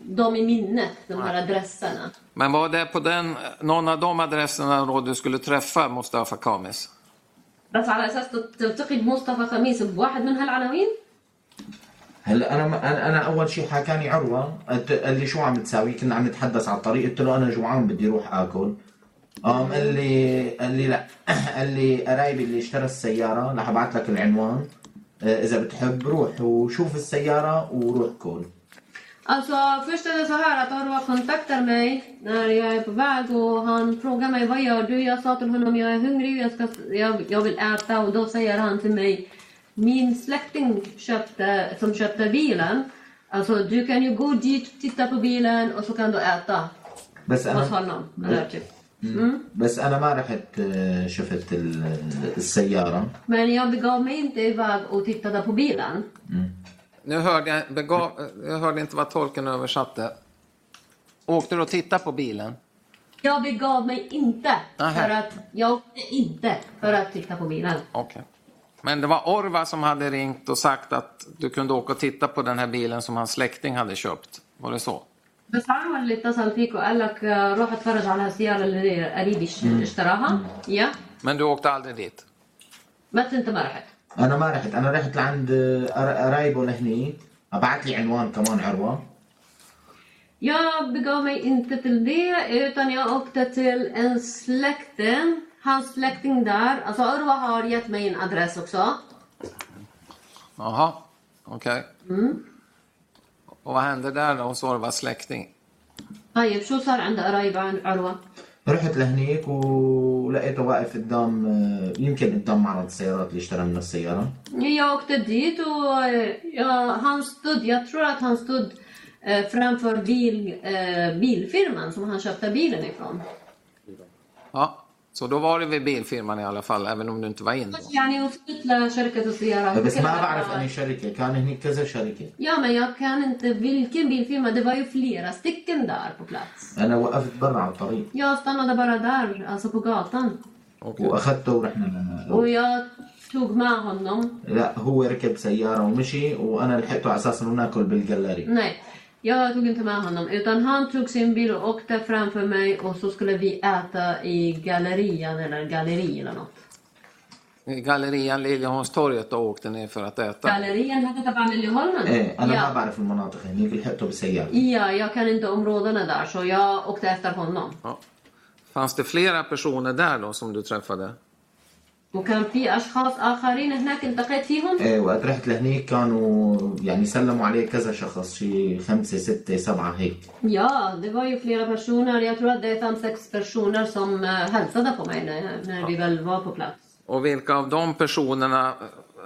dem i minnet de här adresserna Men var det på den, någon av de adresserna då du skulle träffa Mustafa Kamis? بس على أساس تلتقي بمصطفى خميس بواحد من هالعناوين؟ هلا أنا أنا أول شيء حكاني عروة قال لي شو عم تساوي؟ كنا عم نتحدث على الطريق. قلت له أنا جوعان بدي أروح آكل؟ قام قال لي قال لي لا. قال لي قرايبي اللي اشترى السيارة رح أبعث لك العنوان. آه، إذا بتحب روح وشوف السيارة وروح كل. Alltså först är det så här att Arwa kontaktar mig när jag är på väg och han frågar mig vad gör du? Jag sa till honom jag är hungrig, jag, ska, jag, jag vill äta och då säger han till mig min släkting köpte, som köpte bilen Alltså du kan ju gå dit, titta på bilen och så kan du äta بس hos انا honom. Eller typ. Mm. بس انا ما رحت آه، شفت ال- السياره Men jag begav mig inte iväg och tittade på bilen. Nu hörde jag, begav, jag hörde inte vad tolken översatte. Åkte du och tittade på bilen? Jag begav mig inte Nähä. för att jag åkte inte för att titta på bilen. Okej. Men det var Orva som hade ringt och sagt att du kunde åka och titta på den här bilen som hans släkting hade köpt. Var det så? بس عمر اللي اتصل فيك وقال لك آه، روح اتفرج على السيارة اللي قريبي اش- اشتراها يا Men du åkte aldrig dit? بس انت ما رحت انا ما رحت انا رحت لعند آه، قر- قرايبه لهني ابعث لي عنوان كمان عروه Jag begav mig inte till det utan jag åkte till en släkten. Hans släkting där, alltså Urwa har gett mig en adress också. Jaha, okej. Och vad hände där då hos Orvas släkting? طيب شو صار عند قرايب عن عروة؟ رحت لهنيك ولقيته واقف قدام آه، يمكن قدام معرض السيارات اللي اشترى منه السياره Jag åkte dit och eh, ja, han stod, jag tror att han stod eh, framför bil, eh, bilfirman som han köpte bilen ifrån. Ja, Så då var du vid bilfirman i alla fall, även om du inte var in då? يعني وصلت لشركة السيارات بس ما بعرف اني شركه كان هنيك كذا شركه Ja, men jag kan inte vilken bilfirma. Det var ju flera stycken där på plats. انا وقفت برا على الطريق Jag stannade bara där, alltså på gatan. Okej. واخذته ورحنا ل- Och jag tog med honom. لا هو ركب سياره ومشي وانا لحقته على اساس انه ناكل بالجلاري Nej, jag tog inte med honom utan han tog sin bil och åkte framför mig och så skulle vi äta i gallerian eller galleri eller något. Gallerian Liljeholmstorget då åkte ner för att äta? Gallerian hette på Liljeholmen? Eh, alla ja. från Monatriche. Ja, jag kan inte områdena där så jag åkte efter honom. Ja. Fanns det flera personer där då som du träffade? وكان في أشخاص آخرين هناك التقيت فيهم. ايه وقت رحت لهنيك كانوا يعني سلموا عليه كذا شخص شي خمسة ستة سبعة هيك Ja, det var ju flera personer. Jag tror att det är fem, sex personer som eh, hälsade på mig när, när vi väl var på plats. Och vilka av de personerna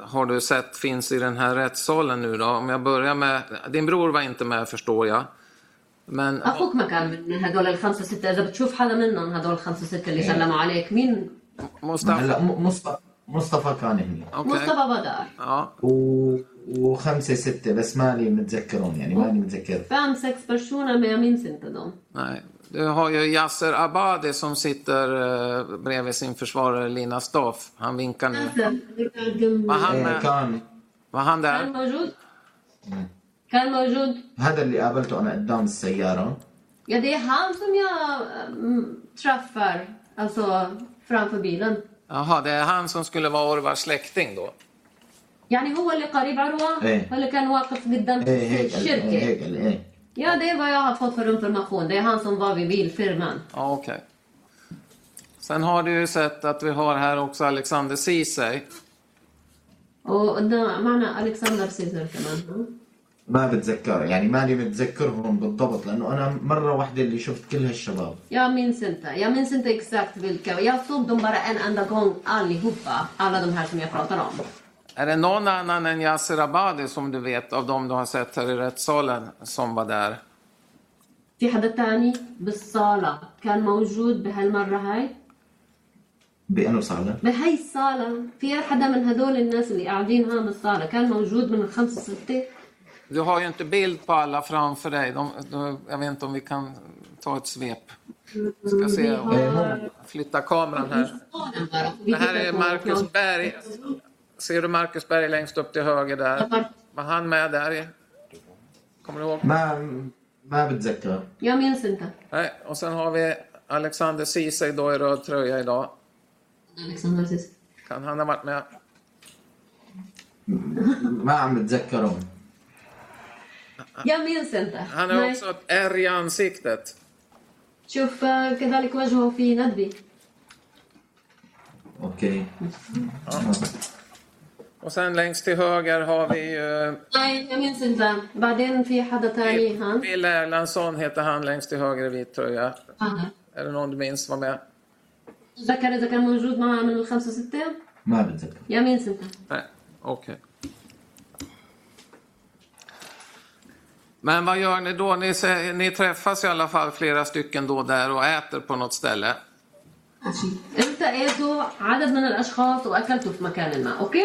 har du sett finns i den här rättssalen nu då? Om jag börjar med, din bror var inte med förstår jag. Men أخوك ما كان من هدول الخمسة ستة إذا بتشوف حدا منهم هدول الخمسة ستة اللي سلموا عليك مين Mustafa, هلا م- مصطفى مصطفى كان هنيك okej. مصطفى بدر Ja, و... وخمسة ستة بس ماني متذكرهم يعني ماني متذكر fem, sex personer men jag minns inte dem. nej. Du har ju Yasser Abadi som sitter eh, bredvid sin försvarare Lina Staff. Han vinkar nu. Var han إيه med? كان Var han كان där? موجود كان موجود هذا اللي قابلته انا قدام السيارة Ja, det är han som jag mm, träffar, alltså framför bilen. Jaha, det är han som skulle vara Orvars släkting då? يعني هو اللي قريب عروة إيه. هو اللي كان واقف قدام ايه هيك قال- إيه الشركة هيك قال- ايه Ja, det är vad jag har fått för information. Det är han som var vid bilfirman. Ja, okej. Sen har du ju sett att vi har här också Alexander Ceesay. وقدام معنا ألكسندر سيزر كمان ما بتذكر يعني ماني متذكرهم بالضبط لأنه أنا مرة واحدة اللي شفت كل هالشباب Jag minns inte. Jag minns inte exakt vilka. Jag såg dem bara en enda gång allihopa. Alla de här som jag pratar om. Är det någon annan än Yasser Abadi som du vet av dem du har sett här i rättssalen som var där? في حدا تاني بالصالة كان موجود بهالمرة هاي بأنه صالة بهاي الصالة في حدا من هدول الناس اللي قاعدين هون بالصالة كان موجود من الخمسة ستة Du har ju inte bild på alla framför dig. De, de, jag vet inte om vi kan ta ett svep. Ska se om har- flytta kameran här. صالة bara. Vi Det här tittar är på- Marcus Berg. Ser du Marcus Berg längst upp till höger där? Var han med där? Kommer du ihåg? ما ما بتذكر Jag minns inte. Nej, och sen har vi Alexander Ceesay då i röd tröja idag. Alexander Sis. Kan han ha varit med? ما عم بتذكرهم Jag minns inte. Han har Nej. också ett ärr i ansiktet. شوف آه، كذلك وجهه في ندبي اوكي Och sen längst till höger har vi ju Nej, jag minns inte. بعدين في حدا تاني han. Bill Erlandsson heter han längst till höger i vit tröja. هذا. Är det någon du minns var med? تذكر إذا كان موجود معنا من الخمسة ستة؟ ما بتذكر Jag minns inte. Nej, okej. Men vad gör ni då? Ni, sä- ni träffas i alla fall flera stycken då där och äter på något ställe. التقيتوا عدد من الأشخاص وأكلتوا في مكان ما، أوكي؟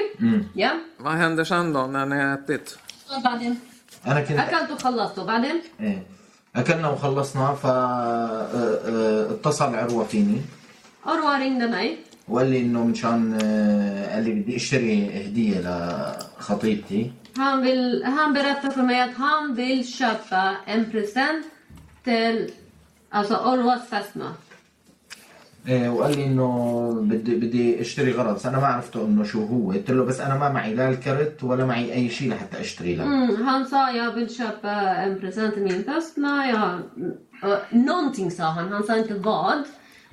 يا؟ Vad händer sen då när ni har ätit? بعدين انا كنت أكلتوا خلصتوا، بعدين ايه اكلنا وخلصنا ف آه، آه، اتصل عروه فيني أروى ringde mig وقال لي انه مشان آه، قال لي بدي اشتري هديه لخطيبتي Han, vill, han berättar för mig att han vill köpa en present till alltså Orwas fästmö. إيه، وقال لي انه بدي بدي اشتري غرض بس انا ما عرفته انه شو هو قلت له بس انا ما معي لا الكرت ولا معي اي شيء لحتى اشتري له Mm, han sa jag vill köpa en present till min fästmö. Jag, uh, någonting sa han, han sa inte vad.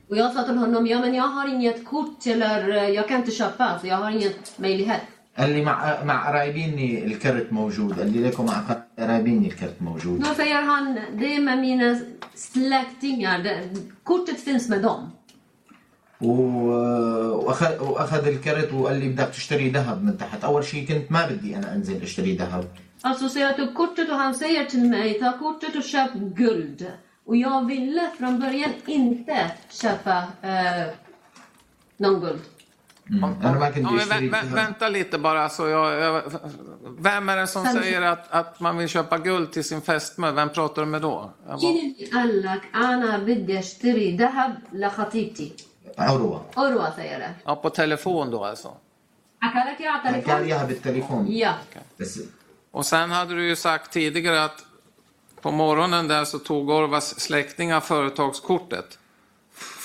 Och jag sa till honom, ja men jag har inget kort eller eh, jag kan inte köpa så jag har inget möjlighet. قال لي مع مع قرايبيني الكرت موجود. قال لي ليكم مع قرايبيني الكرت موجود. نو في يرهان ديما مينا سلاكتين يا كوت تفنس مدوم واخذ وأخذ الكرت وقال لي بدك تشتري ذهب من تحت. أول شيء كنت ما بدي أنا أنزل أشتري ذهب. Alltså säger att du kortet och han säger till mig, ta kortet och köp guld. Och jag ville från början inte köpa någon guld. Mm. انا ما كنت Ja, men اشتري vä, vä, ذهب. vänta lite bara. Så jag, jag, vem är det som Sen- säger att, att man vill köpa guld till sin fästmö? Vem pratar du med då? Jag bara, مين اللي قال لك انا بدي اشتري ذهب لخطيبتي؟ عروه اروى سيارة ja, på telefon då alltså. حكى لك اياها على كان التليفون؟ اياها بالتليفون يا بس Och sen hade du ju sagt tidigare att på morgonen där så tog Orvas släktingar företagskortet.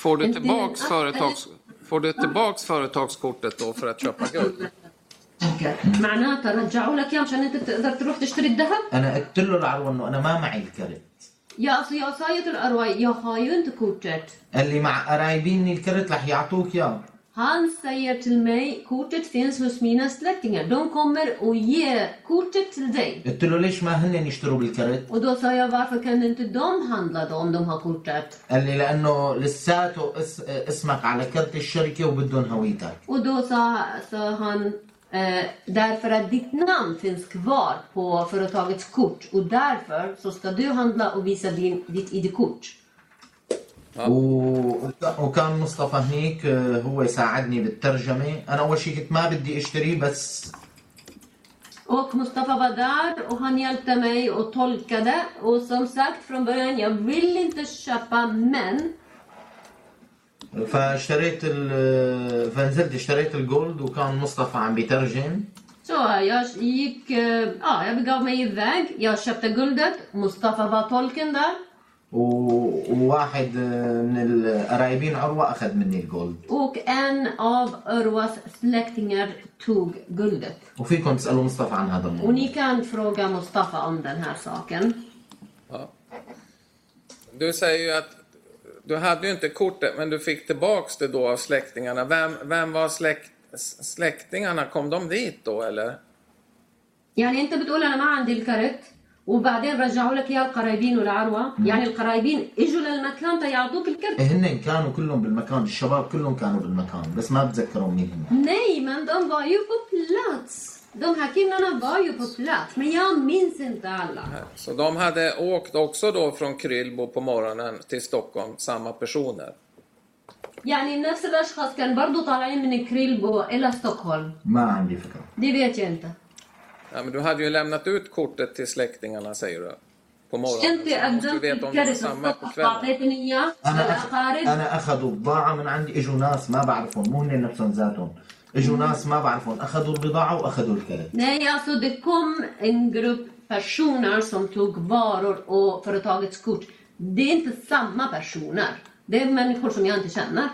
Får du Inte- tillbaks, företags, Får du tillbaks företagskortet då för att köpa guld? معناتها رجعوا لك اياه مشان انت تقدر تروح تشتري الذهب؟ أنا قلت له العروه إنه أنا ما معي الكرت ju till Arwai, jag har ju inte kortet. قال لي مع قرايبيني الكرت رح يعطوك إياه Han säger till mig, kortet finns hos mina släktingar. De kommer och ge kortet till dig. قلت له ليش ما هن يشتروا بالكرت Och då sa jag, varför kan inte de handla då om de har kortet? قال لي لانه لساته اس... اسمك على كرت الشركه وبدهم هويتك Och då sa, sa han, eh, därför att ditt namn finns kvar på företagets kort och därför så ska du handla och visa din, ditt ID-kort. و... وكان مصطفى هنيك آه، هو ساعدني بالترجمه أنا اول شيء كنت ما بدي اشتريه بس Och Mustafa var där och han hjälpte mig och tolkade. Och som sagt från början, jag vill inte köpa men فاشتريت ال... فنزلت اشتريت الجولد وكان مصطفى عم بيترجم Så jag gick, eh, ja, jag begav mig iväg. Jag köpte guldet. Mustafa var tolken där. و... وواحد آه، من القرايبين عروه اخذ مني الجولد Och en av Urwas släktingar tog guldet. وفيكم تسالوا مصطفى عن هذا Och الموضوع ni kan fråga Mustafa om den här saken. Ja. Du säger ju att du hade ju inte kortet men du fick tillbaks det då av släktingarna. Vem, vem var släkt, släktingarna? Kom de dit då eller? يعني انت بتقول انا ما عندي الكرت وبعدين رجعوا لك اياه القرايبين والعروه يعني القرايبين اجوا للمكان تيعطوك الكرت هن كانوا كلهم بالمكان الشباب كلهم كانوا بالمكان بس ما بتذكروا مين هم Nej, men de var ju på plats. De här killarna var ju på plats, men jag minns inte alla. Så de hade åkt också då från Krylbo på morgonen till Stockholm, samma personer? يعني نفس الاشخاص كان برضو طالعين من كريلبو الى ستوكهولم ما عندي فكره دي vet jag inte Ja, men du hade ju lämnat ut kortet till släktingarna säger du. På morgonen. انت Så du måste قدمت veta om det var الكرت samma på الصبح kvällen. واعطيتني اياه انا أخ... الاقارب انا اخذوا بضاعه من عندي اجوا ناس ما بعرفهم مو هن نفسهم ذاتهم اجوا ناس ما بعرفهم اخذوا البضاعه واخذوا الكرت Nej, alltså det kom en grupp personer som tog varor och företagets kort. Det är inte samma personer. Det är människor som jag inte känner.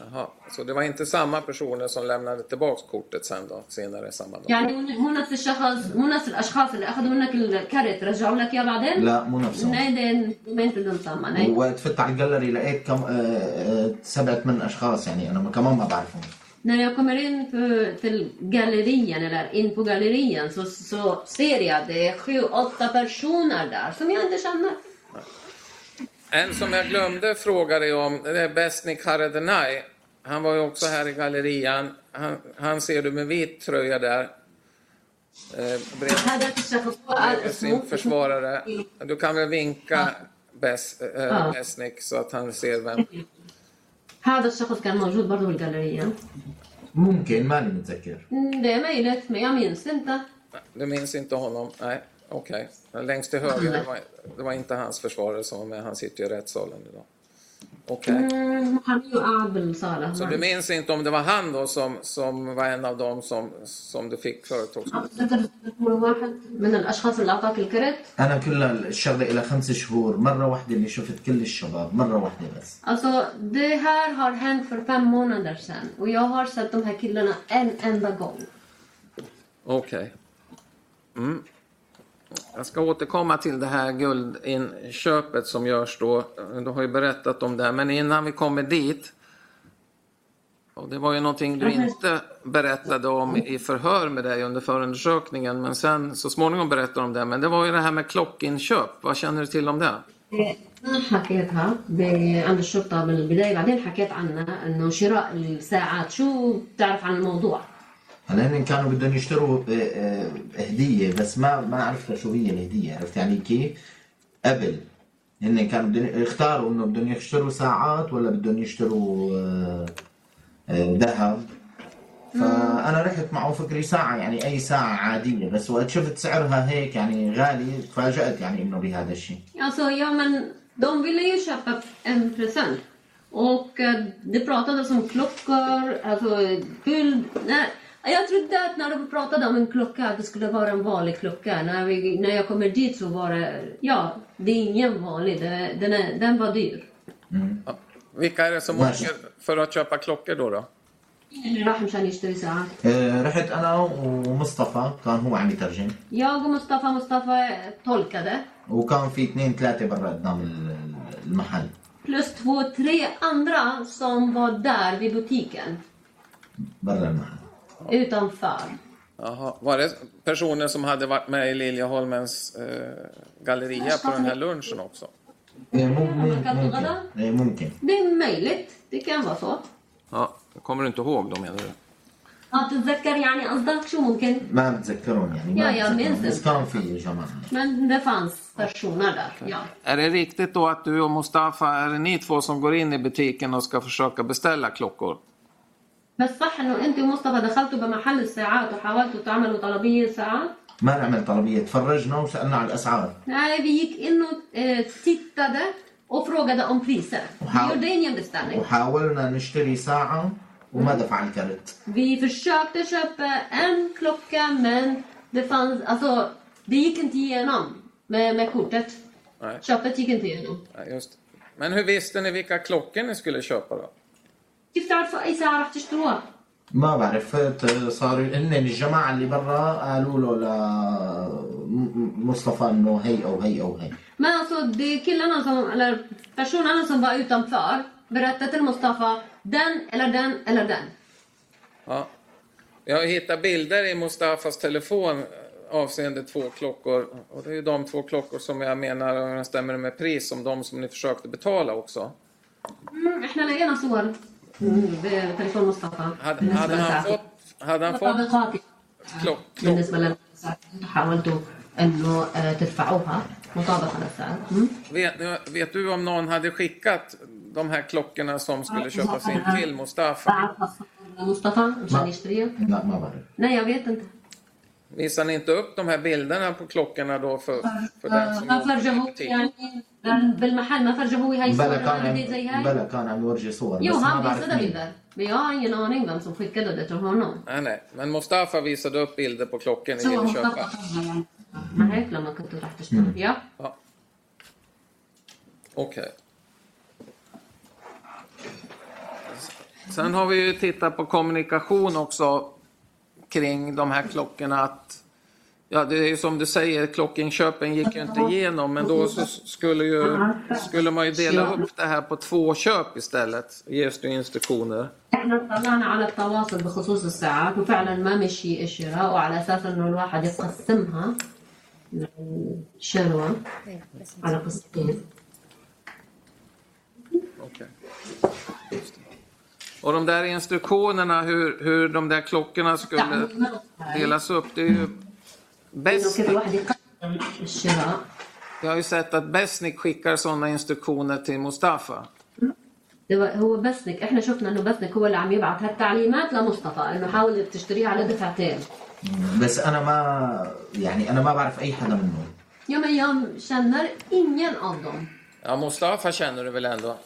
Jaha. Så det var inte samma personer som lämnade tillbaks kortet sen då, senare samma dag? يعني مو نفس الشخص مو نفس الاشخاص اللي اخذوا منك الكرت رجعوا لك اياه بعدين؟ لا مو نفسهم Nej, det är de är inte de samma. Nej. وقت فت على الجاليري لقيت كم آه، آه، سبعة من اشخاص يعني انا كمان ما بعرفهم När jag kommer in på, till gallerian eller in på gallerian så, så ser jag att det är sju, åtta personer där som jag inte känner. En som jag glömde fråga dig om, det är Besnik Haredenaj. Han var ju också här i gallerian. Han, han ser du med vit tröja där. Eh, bredvid هذاك الشخص قال sin اسمه försvarare. Du kan väl vinka Bes, eh, Ja. Besnik så att han ser vem. هذا الشخص كان موجود برضه بالجاليريا ممكن ماني متذكر Mm, Det är möjligt, men jag minns inte. Du minns inte honom? Nej, okej. Längst till höger, det var, det var inte hans försvarare som var med. Han sitter ju i rättssalen idag. Okej. Mm, Han är ju قاعد بالصالة Så du minns inte om det var han då som, som var en av dem som, som du fick företagskort? أتذكر هو واحد من الأشخاص اللي أعطاك الكرت انا كل الشغله الى خمس شهور مره واحده اللي شفت كل الشباب مره واحده بس Alltså, det här har hänt för fem månader sedan och jag har sett de här killarna en enda gång. Okej. Mm. Jag ska återkomma till det här guldinköpet som görs då. Du har ju berättat om det, men innan vi kommer dit. Och det var ju någonting du inte berättade om i förhör med dig under förundersökningen, men sen så småningom berättade du om det. Men det var ju det här med klockinköp. Vad känner du till om det? أنا حكيتها ب- عند الشرطة بالبداية بعدين حكيت عنها إنه شراء الساعات شو بتعرف عن الموضوع؟ هلا هن كانوا بدهم يشتروا آه، آه، هدية بس ما ما عرفت شو هي الهدية عرفت يعني كيف؟ قبل هن كانوا بدهم يختاروا إنه بدهم يشتروا ساعات ولا بدهم يشتروا آه، ذهب فأنا رحت معه فكري ساعة يعني أي ساعة عادية بس وقت شفت سعرها هيك يعني غالي تفاجأت يعني إنه بهذا الشيء Alltså, ja men de ville ju köpa en present. Och det pratades om klockor, alltså guld. Nej, jag trodde att när de pratade om en klocka att det skulle vara en vanlig klocka. När, vi, när jag kommer dit så var det, ja, det är ingen vanlig. Det, den, är, den var dyr. Ja. Vilka är det som Varsågod. åker för att köpa klockor då? då? اللي راح مشان يشتري ساعات. آه، رحت انا ومصطفى كان هو عم يترجم Jag och Mustafa, Mustafa tolkade. وكان في اثنين ثلاثه برا قدام ال- المحل Plus två, tre andra som var där vid butiken. برا المحل Utanför. Jaha. Var det personer som hade varit med i Liljeholmens eh, galleria på den här lunchen också? إيه، مم- مم- ممكن إيه، ممكن Det är möjligt. Det kan vara så. Ja, kommer du inte ihåg då menar du? ما تتذكر يعني قصدك شو ممكن؟ ما بتذكرهم يعني ما يا- يا بتذكرهم. minns بس كان في جماعه Men det fanns personer där, ja. Är det riktigt då att du och Mustafa, är det ni två som går in i butiken och ska försöka beställa klockor? بس صح انه انت ومصطفى دخلتوا بمحل الساعات وحاولتوا تعملوا طلبية ساعات؟ ما نعمل طلبيه تفرجنا وسالنا على الاسعار Nej, vi gick in och eh, tittade och frågade om priser. Wow. Vi gjorde ingen beställning. وحاولنا نشتري ساعه وما دفع الكرت Vi försökte köpa en klocka men det fanns, alltså det gick inte igenom med, med kortet. Nej. Köpet gick inte igenom. Ja, just det. Men hur visste ni vilka klockor ni skulle köpa då? كيف تعرفوا اي ساعة راح تشتروها؟ ما بعرف فت- صاروا هن الجماعه اللي برا قالوا له لمصطفى انه هي او هي او هي Men alltså det är killarna som, eller personerna som var utanför berättade till Mustafa den eller den eller den. Ja. Jag har hittat bilder i Mustafas telefon avseende två klockor. Och det är ju de två klockor som jag menar överensstämmer med pris som de som ni försökte betala också. Mm, احنا لقينا صور مم، بتليفون مصطفى Hade, بالنسبة hade, han للساعة. fått, hade han fått مطابقات klock, klock, بالنسبة للساعة حاولتوا انه آه، تدفعوها مطابقة للسعر مم. vet, vet du om någon hade skickat de här klockorna som skulle köpas in till Mustafa? بعد خاصة مصطفى مشان يشتريها لا ما بعرف Nej jag vet inte Visar ni inte upp de här bilderna på klockorna då för, för den som ما jobbar i فرجهوه butiken? يعني بالمحل ما فرجهوه هاي بلا الصورة كان هذه زي هاي بلا كان عم يورجي صور Jo, بس ما han بعرف visade مين bilder. Men jag har ingen aning vem som skickade det till honom. Nej, nej. Men Mustafa visade upp bilder på klockor ni Så ville Mustafa köpa. طبعا يعني ما هيك لما كنتوا رح تشتروا ja. Ja. Okej. Sen har vi ju tittat på kommunikation också kring de här klockorna. Att, ja, det är ju som du säger, klockinköpen gick ju inte igenom. Men då så skulle, ju, skulle man ju dela upp det här på två köp istället. Ges det instruktioner. احنا طلعنا على التواصل بخصوص الساعات وفعلا ما مشي الشراء وعلى اساس انه الواحد يقسمها الشروة على قسطين Okej. Och de där instruktionerna hur, hur de där klockorna skulle delas upp. Det är ju انه bäst. كيف الواحد يقسم الشراء Jag har ju sett att Besnik skickar sådana instruktioner till Mustafa. ده هو بسنك احنا شفنا انه بسنك هو اللي عم يبعث هالتعليمات لمصطفى انه حاول تشتريها على دفعتين بس انا ما يعني انا ما بعرف اي حدا منهم Ja men jag känner ingen av dem. Ja, Mustafa känner du väl ändå?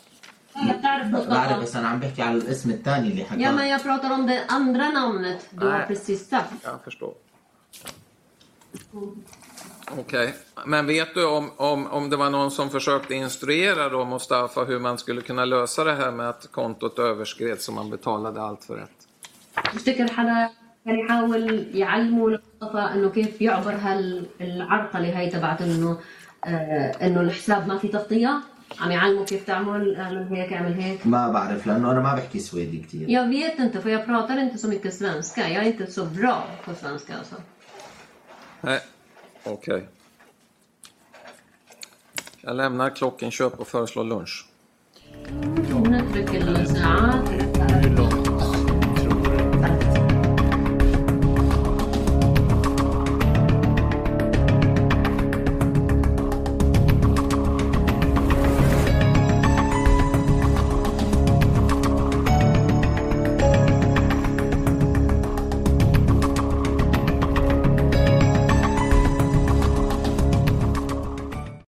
Jag تعرف بعرف Mustafa. بس انا عم بحكي على الاسم الثاني اللي Ja men حكاه jag pratar om det andra namnet du har Nej. precis sagt. Jag förstår. Okej, men vet du om, om, om det var någon som försökte instruera då Mustafa hur man skulle kunna lösa det här med att kontot överskreds så man betalade allt för rätt? تفتكر حدا كان يحاول يعلمه لمصطفى انه كيف يعبر هالعرقله هاي تبعت انه آه انه الحساب ما في تغطيه عم يعلمه كيف تعمل اعمل هيك اعمل هيك ما بعرف لانه انا ما بحكي سويدي كثير Jag vet inte för jag pratar inte så mycket svenska. Jag är inte så bra på svenska alltså. Nej, okej. Jag lämnar klockinköp och föreslår lunch. نترك الساعات